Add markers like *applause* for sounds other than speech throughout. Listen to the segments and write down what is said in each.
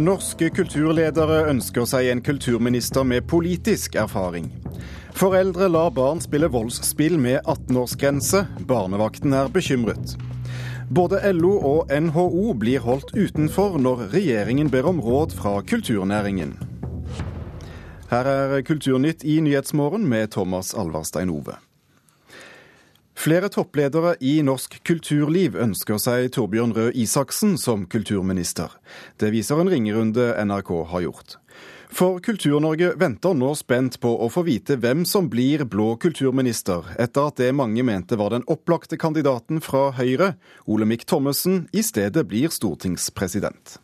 Norske kulturledere ønsker seg en kulturminister med politisk erfaring. Foreldre lar barn spille voldsspill med 18-årsgrense. Barnevakten er bekymret. Både LO og NHO blir holdt utenfor når regjeringen ber om råd fra kulturnæringen. Her er Kulturnytt i Nyhetsmorgen med Thomas Alvarstein Ove. Flere toppledere i norsk kulturliv ønsker seg Torbjørn Røe Isaksen som kulturminister. Det viser en ringerunde NRK har gjort. For Kultur-Norge venter nå spent på å få vite hvem som blir blå kulturminister, etter at det mange mente var den opplagte kandidaten fra Høyre, Olemic Thommessen, i stedet blir stortingspresident.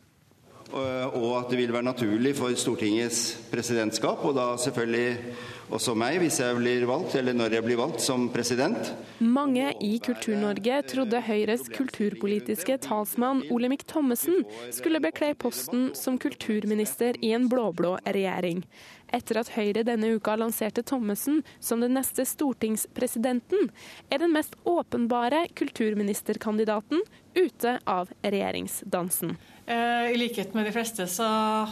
Og at det vil være naturlig for Stortingets presidentskap, og da selvfølgelig også meg, hvis jeg blir valgt, eller når jeg blir valgt som president. Mange i Kultur-Norge trodde Høyres kulturpolitiske talsmann Olemic Thommessen skulle bekle posten som kulturminister i en blå-blå regjering. Etter at Høyre denne uka lanserte Thommessen som den neste stortingspresidenten, er den mest åpenbare kulturministerkandidaten ute av regjeringsdansen. Eh, I likhet med de fleste så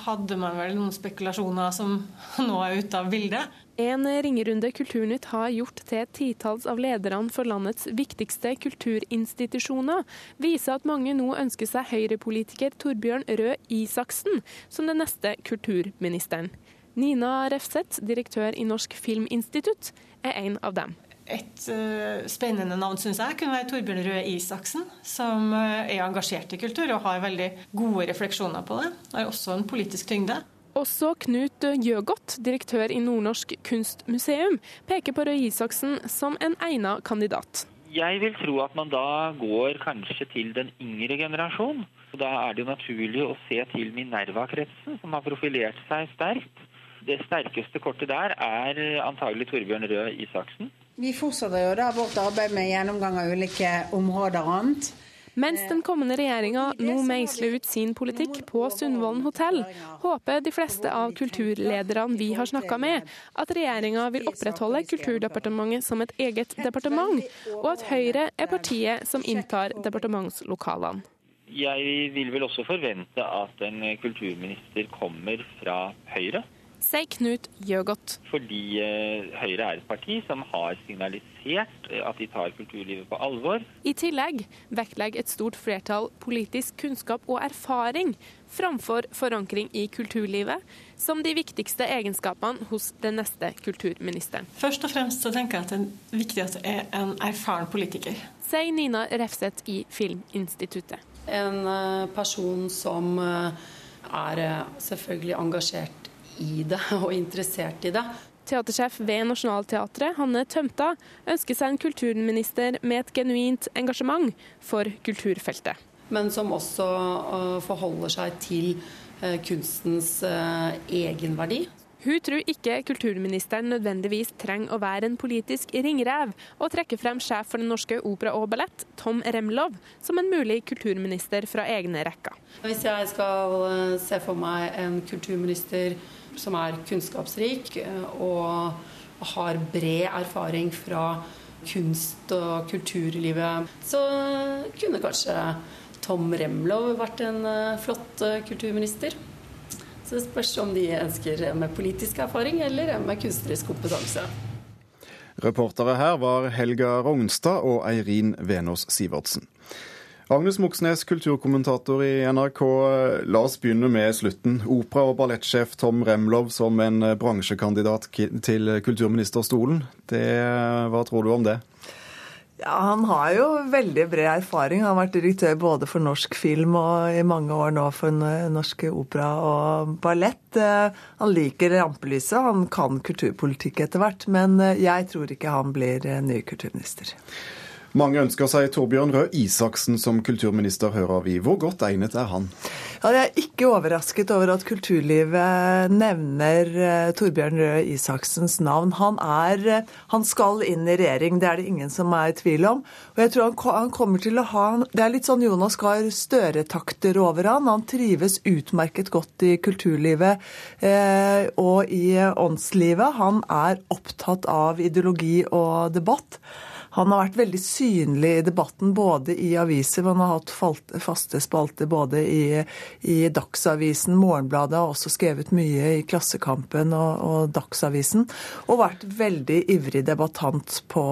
hadde man vel noen spekulasjoner som *laughs* nå er ute av bildet. En ringerunde Kulturnytt har gjort til titalls av lederne for landets viktigste kulturinstitusjoner, viser at mange nå ønsker seg Høyre-politiker Torbjørn Røe Isaksen som den neste kulturministeren. Nina Refseth, direktør i Norsk Filminstitutt, er en av dem. Et uh, spennende navn syns jeg kunne være Torbjørn Røe Isaksen, som uh, er engasjert i kultur og har veldig gode refleksjoner på det. Har også en politisk tyngde. Også Knut Gjøgodt, direktør i Nordnorsk kunstmuseum, peker på Røe Isaksen som en egnet kandidat. Jeg vil tro at man da går kanskje til den yngre generasjon. Da er det jo naturlig å se til Minerva-kretsen, som har profilert seg sterkt. Det sterkeste kortet der er antagelig Torbjørn Røe Isaksen. Vi fortsetter jo da vårt arbeid med gjennomgang av ulike områder og annet. Mens den kommende regjeringa nå meisler ut sin politikk på Sundvolden hotell, håper de fleste av kulturlederne vi har snakka med, at regjeringa vil opprettholde Kulturdepartementet som et eget departement, og at Høyre er partiet som inntar departementslokalene. Jeg vil vel også forvente at en kulturminister kommer fra Høyre sier Knut Gjøgodt. Fordi eh, Høyre er et parti som har signalisert eh, at de tar kulturlivet på alvor. I tillegg vektlegger et stort flertall politisk kunnskap og erfaring framfor forankring i kulturlivet som de viktigste egenskapene hos den neste kulturministeren. Først og fremst så tenker jeg at det er viktig at det er en erfaren politiker. Sier Nina Refseth i Filminstituttet. En eh, person som er selvfølgelig engasjert i det *laughs* og interessert i det. Teatersjef ved Nationaltheatret, Hanne Tømta, ønsker seg en kulturminister med et genuint engasjement for kulturfeltet. Men som også øh, forholder seg til øh, kunstens øh, egenverdi. Hun tror ikke kulturministeren nødvendigvis trenger å være en politisk ringrev, og trekker frem sjef for Den norske opera og ballett, Tom Remlov, som en mulig kulturminister fra egne rekker. Hvis jeg skal se for meg en kulturminister som er kunnskapsrik eh, og har bred erfaring fra kunst- og kulturlivet, så kunne kanskje Tom Remlov vært en eh, flott eh, kulturminister. Så det spørs om de ønsker med politisk erfaring eller med kunstnerisk kompetanse. Reportere her var Helga Rognstad og Eirin Venås Sivertsen. Agnes Moxnes, kulturkommentator i NRK. La oss begynne med slutten. Opera- og ballettsjef Tom Remlov som en eh, bransjekandidat til kulturministerstolen. Det, hva tror du om det? Ja, Han har jo veldig bred erfaring. Han har vært direktør både for norsk film og i mange år nå for norsk opera og ballett. Eh, han liker rampelyset, han kan kulturpolitikk etter hvert. Men eh, jeg tror ikke han blir ny kulturminister. Mange ønsker seg Torbjørn Røe Isaksen som kulturminister, hører vi. Hvor godt egnet er han? Ja, jeg er ikke overrasket over at kulturlivet nevner uh, Torbjørn Røe Isaksens navn. Han, er, uh, han skal inn i regjering, det er det ingen som er i tvil om. Og jeg tror han, han kommer til å ha Det er litt sånn Jonas Gahr Støre-takter over han. Han trives utmerket godt i kulturlivet eh, og i åndslivet. Han er opptatt av ideologi og debatt. Han har vært veldig synlig i debatten både i aviser, hvor han har hatt faste spalter både i, i Dagsavisen, Morgenbladet, har også skrevet mye i Klassekampen og, og Dagsavisen, og vært veldig ivrig debattant på,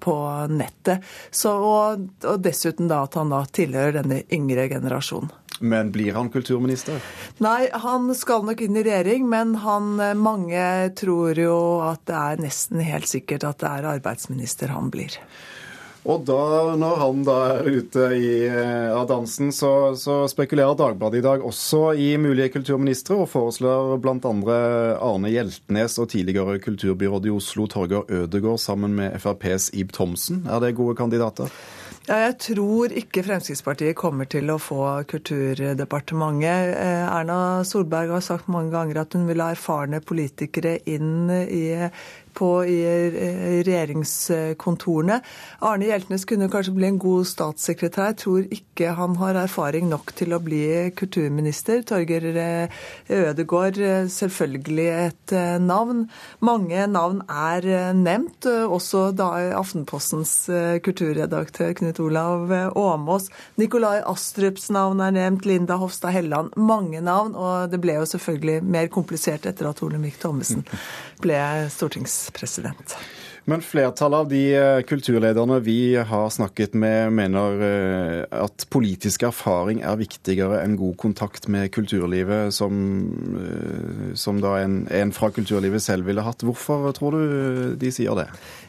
på nettet. Så, og, og dessuten da at han da tilhører denne yngre generasjonen. Men blir han kulturminister? Nei, han skal nok inn i regjering, men han, mange tror jo at det er nesten helt sikkert at det er arbeidsminister han blir. Og da, når han da er ute i, eh, av dansen, så, så, spekulerer Dagbladet i dag også i mulige kulturministre, og foreslår bl.a. Arne Hjeltnes og tidligere kulturbyråd i Oslo Torgeir Ødegård sammen med FrPs Ib Thomsen. Er det gode kandidater? Ja, jeg tror ikke Fremskrittspartiet kommer til å få Kulturdepartementet. Eh, Erna Solberg har sagt mange ganger at hun vil ha erfarne politikere inn i på i regjeringskontorene. Arne Hjeltnes kunne kanskje bli en god statssekretær. Tror ikke han har erfaring nok til å bli kulturminister. Torger eh, Ødegård, eh, selvfølgelig et eh, navn. Mange navn er nevnt, også da Aftenpostens kulturredaktør Knut Olav Åmås. Nikolai Astrups navn er nevnt, Linda Hofstad Helleland. Mange navn, og det ble jo selvfølgelig mer komplisert etter at Olemic Thommessen ble stortings president. Men flertallet av de eh, kulturlederne vi har snakket med, mener eh, at politisk erfaring er viktigere enn god kontakt med kulturlivet, som, eh, som da en, en fra kulturlivet selv ville hatt. Hvorfor tror du de sier det?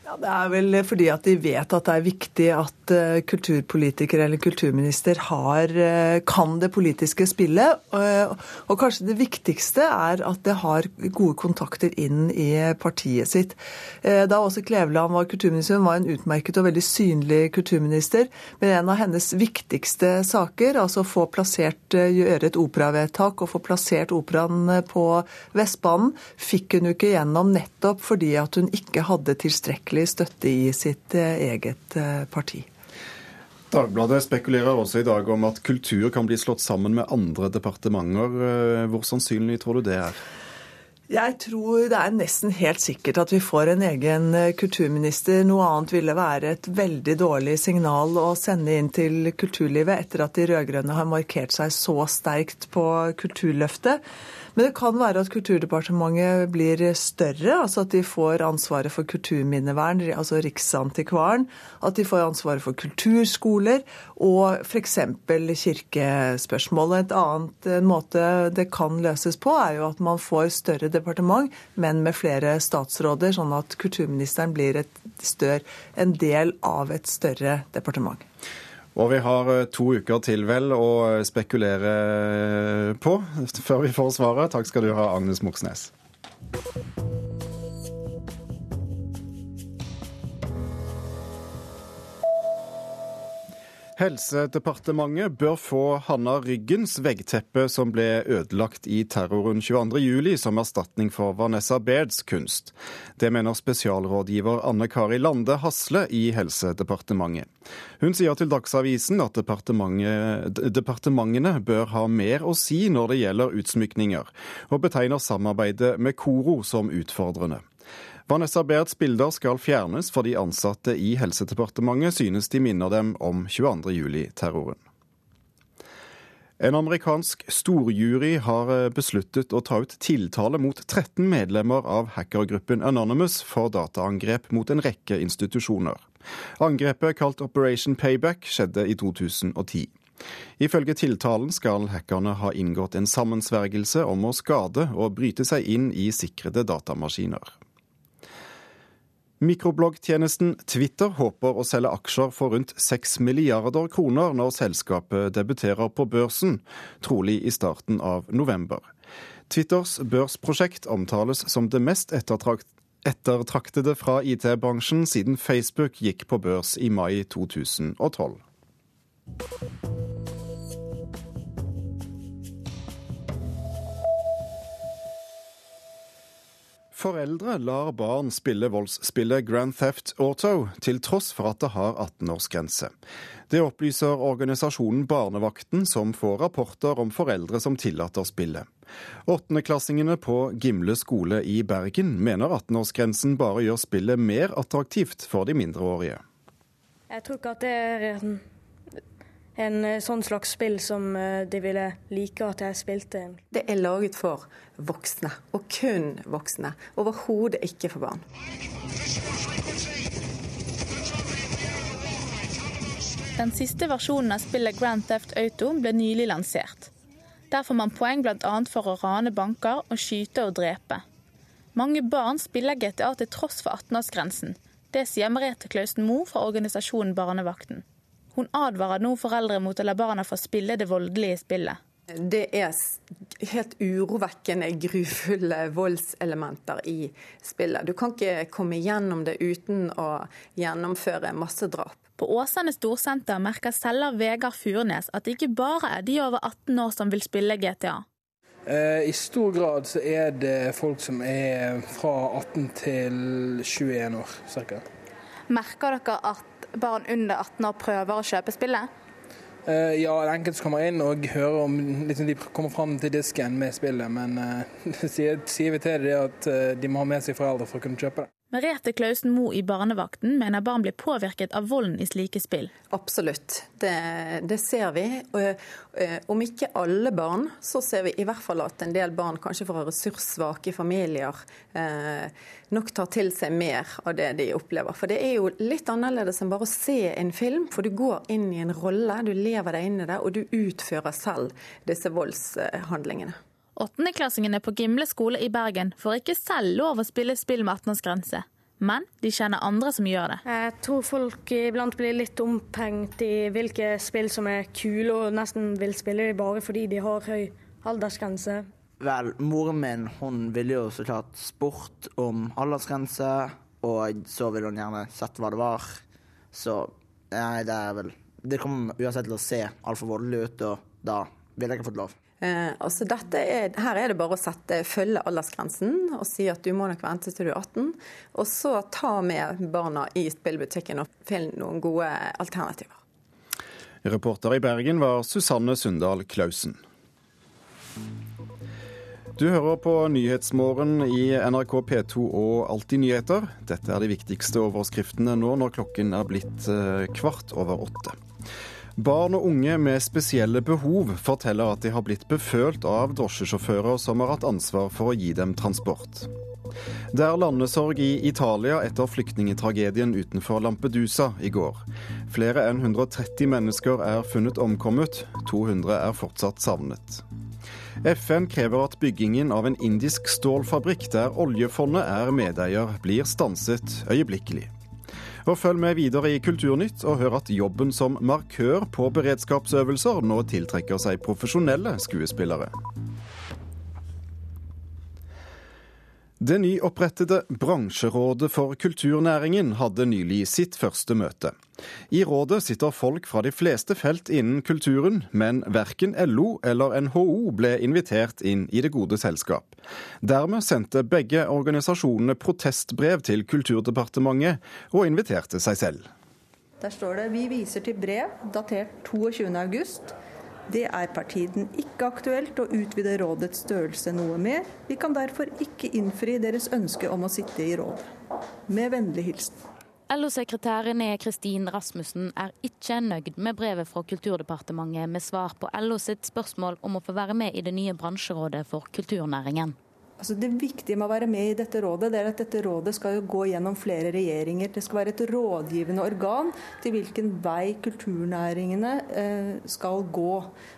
Ja, Det er vel fordi at de vet at det er viktig at uh, kulturpolitiker eller kulturminister har, uh, kan det politiske spillet. Uh, og kanskje det viktigste er at det har gode kontakter inn i partiet sitt. Da Åse Kleveland var kulturminister, hun var en utmerket og veldig synlig kulturminister. Men en av hennes viktigste saker, altså få plassert, gjøre et operavedtak og få plassert operaen på Vestbanen, fikk hun jo ikke gjennom nettopp fordi at hun ikke hadde tilstrekkelig tydelig støtte i sitt eh, eget eh, parti. Dagbladet spekulerer også i dag om at kultur kan bli slått sammen med andre departementer. Eh, hvor sannsynlig tror du det er? Jeg tror det er nesten helt sikkert at vi får en egen kulturminister. Noe annet ville være et veldig dårlig signal å sende inn til kulturlivet etter at de rød-grønne har markert seg så sterkt på Kulturløftet. Men det kan være at Kulturdepartementet blir større, altså at de får ansvaret for kulturminnevern, altså Riksantikvaren. At de får ansvaret for kulturskoler og f.eks. kirkespørsmål. En annen måte det kan løses på, er jo at man får større departement, men med flere statsråder, sånn at kulturministeren blir større, en del av et større departement. Og vi har eh, to uker til vel å spekulere på før vi får svaret. Takk skal du ha, Agnes Moxnes. Helsedepartementet bør få Hanna Ryggens veggteppe som ble ødelagt i terroren 22.07, som erstatning for Vanessa Bairds kunst. Det mener spesialrådgiver Anne Kari Lande Hasle i Helsedepartementet. Hun sier til Dagsavisen at departementene bør ha mer å si når det gjelder utsmykninger, og betegner samarbeidet med Koro som utfordrende. Vanessa Bairds bilder skal fjernes fordi ansatte i Helsedepartementet synes de minner dem om 22.07-terroren. En amerikansk storjury har eh, besluttet å ta ut tiltale mot 13 medlemmer av hackergruppen Anonymous for dataangrep mot en rekke institusjoner. Angrepet, kalt Operation Payback, skjedde i 2010. Ifølge tiltalen skal hackerne ha inngått en sammensvergelse om å skade og bryte seg inn i sikrede datamaskiner. Mikrobloggtjenesten Twitter håper å selge aksjer for rundt 6 milliarder kroner når selskapet debuterer på børsen, trolig i starten av november. Twitters børsprosjekt omtales som det mest ettertraktede fra IT-bransjen siden Facebook gikk på børs i mai 2012. Foreldre lar barn spille voldsspillet Grand Theft Auto, til tross for at det har 18-årsgrense. Det opplyser organisasjonen Barnevakten, som får rapporter om foreldre som tillater spillet. Åttendeklassingene på Gimle skole i Bergen mener 18-årsgrensen bare gjør spillet mer attraktivt for de mindreårige. Jeg tror ikke at det er en, en sånn slags spill som eh, de ville like at jeg spilte. Det er laget for voksne, og kun voksne. Overhodet ikke for barn. Den siste versjonen av spillet Grand Theft Auto ble nylig lansert. Der får man poeng bl.a. for å rane banker og skyte og drepe. Mange barn spiller GTA til tross for 18-årsgrensen. Det sier Merete Klausen Moe fra organisasjonen Barnevakten. Hun advarer nå foreldre mot å la barna få spille det voldelige spillet. Det er helt urovekkende grufulle voldselementer i spillet. Du kan ikke komme gjennom det uten å gjennomføre masse drap. På Åsane storsenter merker selger Vegard Furnes at det ikke bare er de over 18 år som vil spille GTA. Eh, I stor grad så er det folk som er fra 18 til 21 år ca. Merker dere at barn under 18 år prøver å kjøpe spillet? Uh, ja, enkelte som kommer inn og hører om liksom, de kommer fram til disken med spillet, men uh, *laughs* sier, sier, vi til dem at uh, de må ha med seg foreldre for å kunne kjøpe det. Merete Klausen Moe i Barnevakten mener barn blir påvirket av volden i slike spill. Absolutt, det, det ser vi. Om ikke alle barn, så ser vi i hvert fall at en del barn, kanskje fra ressurssvake familier, nok tar til seg mer av det de opplever. For det er jo litt annerledes enn bare å se en film, for du går inn i en rolle, du lever deg inn i det, og du utfører selv disse voldshandlingene. Åttendeklassingene på Gimle skole i Bergen får ikke selv lov å spille spill med 18-årsgrense. Men de kjenner andre som gjør det. Jeg tror folk iblant blir litt omphengt i hvilke spill som er kule, og nesten vil spille dem bare fordi de har høy aldersgrense. Vel, moren min hun ville jo så klart spurt om aldersgrense, og så ville hun gjerne sett hva det var. Så nei, det er vel Det kommer uansett til å se altfor voldelig ut, og da ville jeg ikke fått lov. Eh, altså er, her er det bare å sette, følge aldersgrensen og si at du må nok vente til du er 18. Og så ta med barna i spillbutikken og finne noen gode alternativer. Reporter i Bergen var Susanne Sundal Klausen. Du hører på Nyhetsmorgen i NRK P2 og Alltid nyheter. Dette er de viktigste overskriftene nå når klokken er blitt eh, kvart over åtte. Barn og unge med spesielle behov forteller at de har blitt befølt av drosjesjåfører som har hatt ansvar for å gi dem transport. Det er landesorg i Italia etter flyktningetragedien utenfor Lampedusa i går. Flere enn 130 mennesker er funnet omkommet, 200 er fortsatt savnet. FN krever at byggingen av en indisk stålfabrikk der oljefondet er medeier, blir stanset øyeblikkelig. Og følg med videre i Kulturnytt og hør at jobben som markør på beredskapsøvelser nå tiltrekker seg profesjonelle skuespillere. Det nyopprettede Bransjerådet for kulturnæringen hadde nylig sitt første møte. I rådet sitter folk fra de fleste felt innen kulturen, men verken LO eller NHO ble invitert inn i det gode selskap. Dermed sendte begge organisasjonene protestbrev til Kulturdepartementet, og inviterte seg selv. Der står det vi viser til brev datert 22.8 det er per tiden ikke aktuelt å utvide rådets størrelse noe mer. Vi kan derfor ikke innfri deres ønske om å sitte i rådet. Med vennlig hilsen. LO-sekretær René Kristin Rasmussen er ikke nøyd med brevet fra Kulturdepartementet med svar på LO sitt spørsmål om å få være med i det nye bransjerådet for kulturnæringen. Altså det viktige med å være med i dette rådet, det er at dette rådet skal gå gjennom flere regjeringer. Det skal være et rådgivende organ til hvilken vei kulturnæringene eh, skal gå.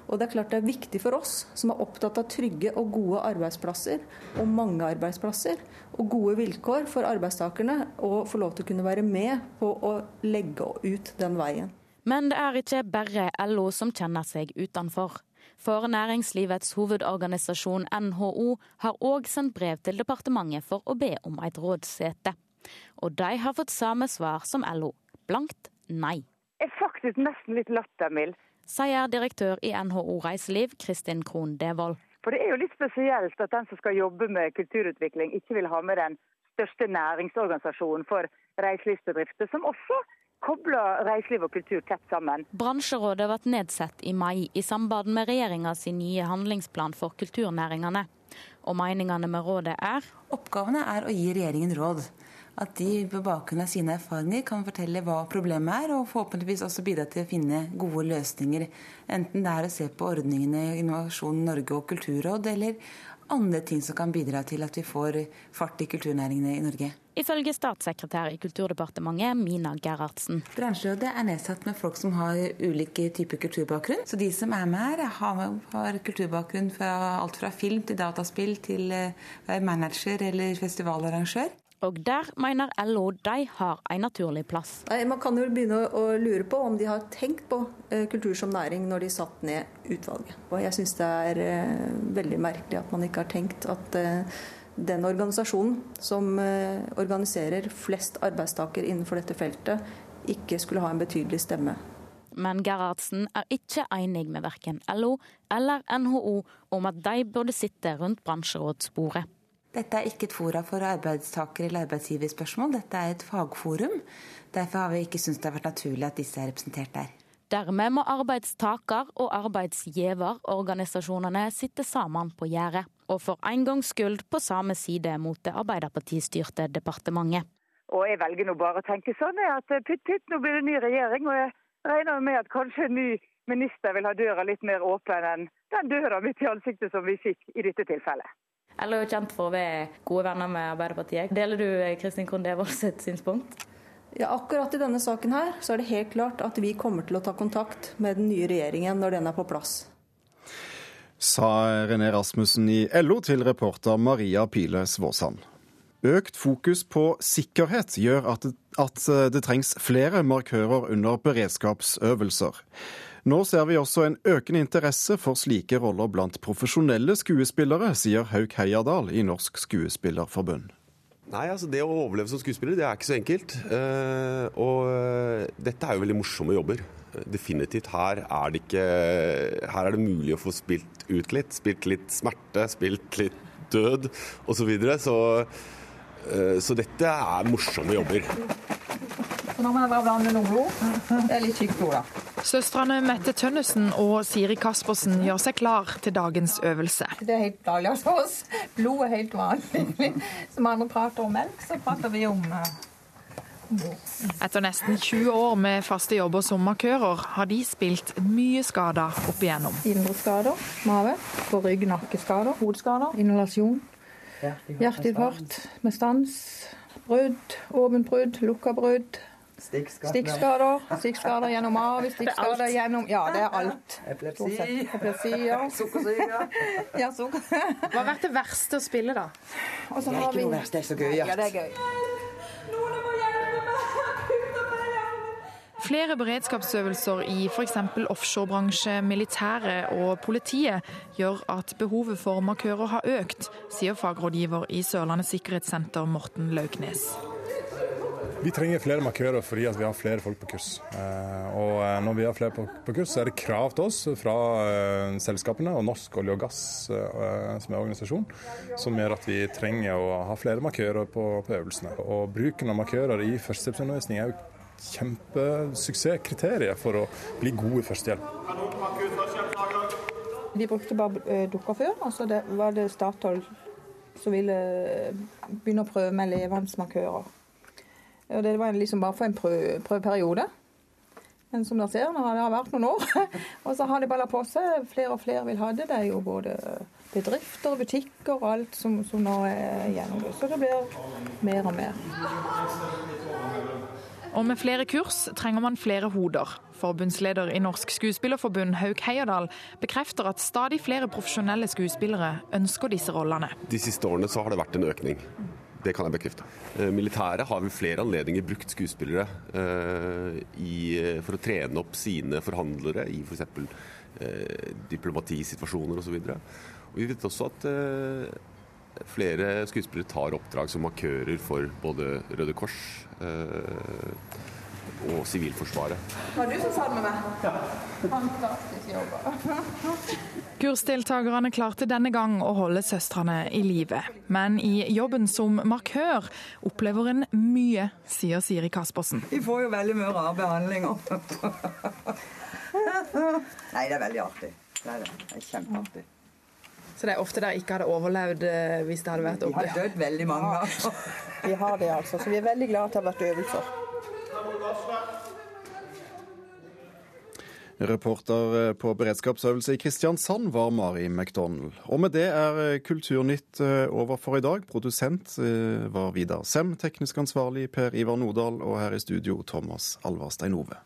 Og det er klart det er viktig for oss som er opptatt av trygge og gode arbeidsplasser, og mange arbeidsplasser, og gode vilkår for arbeidstakerne, å få lov til å kunne være med på å legge ut den veien. Men det er ikke bare LO som kjenner seg utenfor. For næringslivets hovedorganisasjon NHO har òg sendt brev til departementet for å be om et rådssete. Og de har fått samme svar som LO blankt nei. Jeg er faktisk nesten litt lattermild. Sier direktør i NHO Reiseliv, Kristin Krohn Devold. For det er jo litt spesielt at den som skal jobbe med kulturutvikling, ikke vil ha med den største næringsorganisasjonen for reiselivsbedrifter, som også kobler reiseliv og kultur tett sammen. Bransjerådet ble nedsatt i mai i samband med regjeringas nye handlingsplan for kulturnæringene. Og meningene med rådet er Oppgavene er å gi regjeringen råd. at de på bakgrunn av sine erfaringer kan fortelle hva problemet er, og forhåpentligvis også bidra til å finne gode løsninger. Enten det er å se på ordningene i Innovasjon Norge og Kulturråd, eller andre ting som kan bidra til at vi får fart i kulturnæringene i Norge. Ifølge statssekretær i Kulturdepartementet Mina Gerhardsen. Bransjerådet er nedsatt med folk som har ulike typer kulturbakgrunn. Så de som er med her, har, har kulturbakgrunn fra alt fra film til dataspill til uh, være manager eller festivalarrangør. Og der mener LO de har en naturlig plass. Nei, man kan jo begynne å lure på om de har tenkt på uh, kultur som næring når de satt ned utvalget. Og jeg syns det er uh, veldig merkelig at man ikke har tenkt at den organisasjonen som organiserer flest arbeidstakere innenfor dette feltet, ikke skulle ha en betydelig stemme. Men Gerhardsen er ikke enig med verken LO eller NHO om at de burde sitte rundt bransjerådsbordet. Dette er ikke et fora for arbeidstaker- eller arbeidsgiverspørsmål, dette er et fagforum. Derfor har vi ikke syntes det har vært naturlig at disse er representert der. Dermed må arbeidstaker- og arbeidsgiverorganisasjonene sitte sammen på gjerdet, og for en gangs skyld på samme side mot det Arbeiderpartistyrte departementet. Og jeg velger nå bare å tenke sånn at pytt pytt, nå blir det ny regjering. Og jeg regner med at kanskje en ny minister vil ha døra litt mer åpen enn den døra midt i ansiktet som vi fikk i dette tilfellet. Eller er kjent for å være gode venner med Arbeiderpartiet. Deler du Kristin Krohn Devold sitt synspunkt? Ja, akkurat i denne saken her så er det helt klart at vi kommer til å ta kontakt med den nye regjeringen når den er på plass. Sa René Rasmussen i LO til reporter Maria Pile Svåsand. Økt fokus på sikkerhet gjør at det, at det trengs flere markører under beredskapsøvelser. Nå ser vi også en økende interesse for slike roller blant profesjonelle skuespillere, sier Hauk Heierdal i Norsk Skuespillerforbund. Nei, altså Det å overleve som skuespiller det er ikke så enkelt. Uh, og dette er jo veldig morsomme jobber. Definitivt. Her er det ikke Her er det mulig å få spilt ut litt. Spilt litt smerte, spilt litt død osv. Så, videre. så uh, Så dette er morsomme jobber. Så nå må jeg bare blande noe blod. Det er litt tykt blod, da. Søstrene Mette Tønnesen og Siri Kaspersen gjør seg klar til dagens øvelse. Det er helt daglig hos oss. Blod er helt vanlig. Som andre prater om melk, så prater vi om etter nesten 20 år med faste jobber som markører, har de spilt mye skader opp igjennom. Indre skader, mave, på rygg, nakkeskader, hodeskader, inhalasjon, hjerteinfarkt med stans, brudd, åpent brudd, lukka brudd. Stikkskader. Stikkskader gjennom av, *laughs* stikkskader gjennom Ja, det er *laughs* alt. Epilepsi. Epilepsi ja. *laughs* Sukkersyke. ja, sukker. Hva har vært det verste å spille, da? det er ikke noe verst, det er så gøy. Ja, det er gøy. Flere beredskapsøvelser i f.eks. offshorebransje, militæret og politiet gjør at behovet for markører har økt, sier fagrådgiver i Sørlandet sikkerhetssenter Morten Lauknes. Vi trenger flere markører fordi vi har flere folk på kurs. Og når vi har flere på kurs, så er det krav til oss fra selskapene og Norsk olje og gass, som er organisasjon, som gjør at vi trenger å ha flere markører på, på øvelsene. Og bruken av markører i førstehjelpsundervisning er jo kjempesuksesskriteriet for å bli god i førstehjelp. Vi brukte bare dukker før, altså det var det Statoil som ville begynne å prøve med levende markører. Og det var liksom bare for en prøve, prøveperiode. Men som dere ser, nå har det vært noen år. *laughs* og så har det balla på seg. Flere og flere vil ha det. Det er jo både bedrifter, butikker og alt som, som nå er gjennomgått. Så det blir mer og mer. Og med flere kurs trenger man flere hoder. Forbundsleder i Norsk Skuespillerforbund, Hauk Heierdal, bekrefter at stadig flere profesjonelle skuespillere ønsker disse rollene. De siste årene så har det vært en økning. Det kan jeg bekrefte. Militæret har ved flere anledninger brukt skuespillere eh, i, for å trene opp sine forhandlere i f.eks. For eh, diplomatisituasjoner osv. Vi vet også at eh, flere skuespillere tar oppdrag som markører for både Røde Kors eh, og Sivilforsvaret. Var du som sa det med meg? Ja. Fantastisk jobba. Kursdeltakerne klarte denne gang å holde søstrene i live. Men i jobben som markør opplever en mye, sier Siri Kaspersen. Vi får jo veldig mye rare behandlinger. Nei, det er veldig artig. Det er, det. Det er kjempeartig. Så det er ofte der ikke hadde overlevd eh, hvis det hadde vært oppe? Vi har dødd veldig mange ganger. vi har det, altså. Så vi er veldig glad at det har vært øvelser. Reporter eh, på beredskapsøvelse i Kristiansand var Mari McDonald. Og med det er eh, Kulturnytt over for i dag. Produsent var Vidar Sem, teknisk ansvarlig Per Ivar Nordahl, og her i studio Thomas Alvarstein Ove.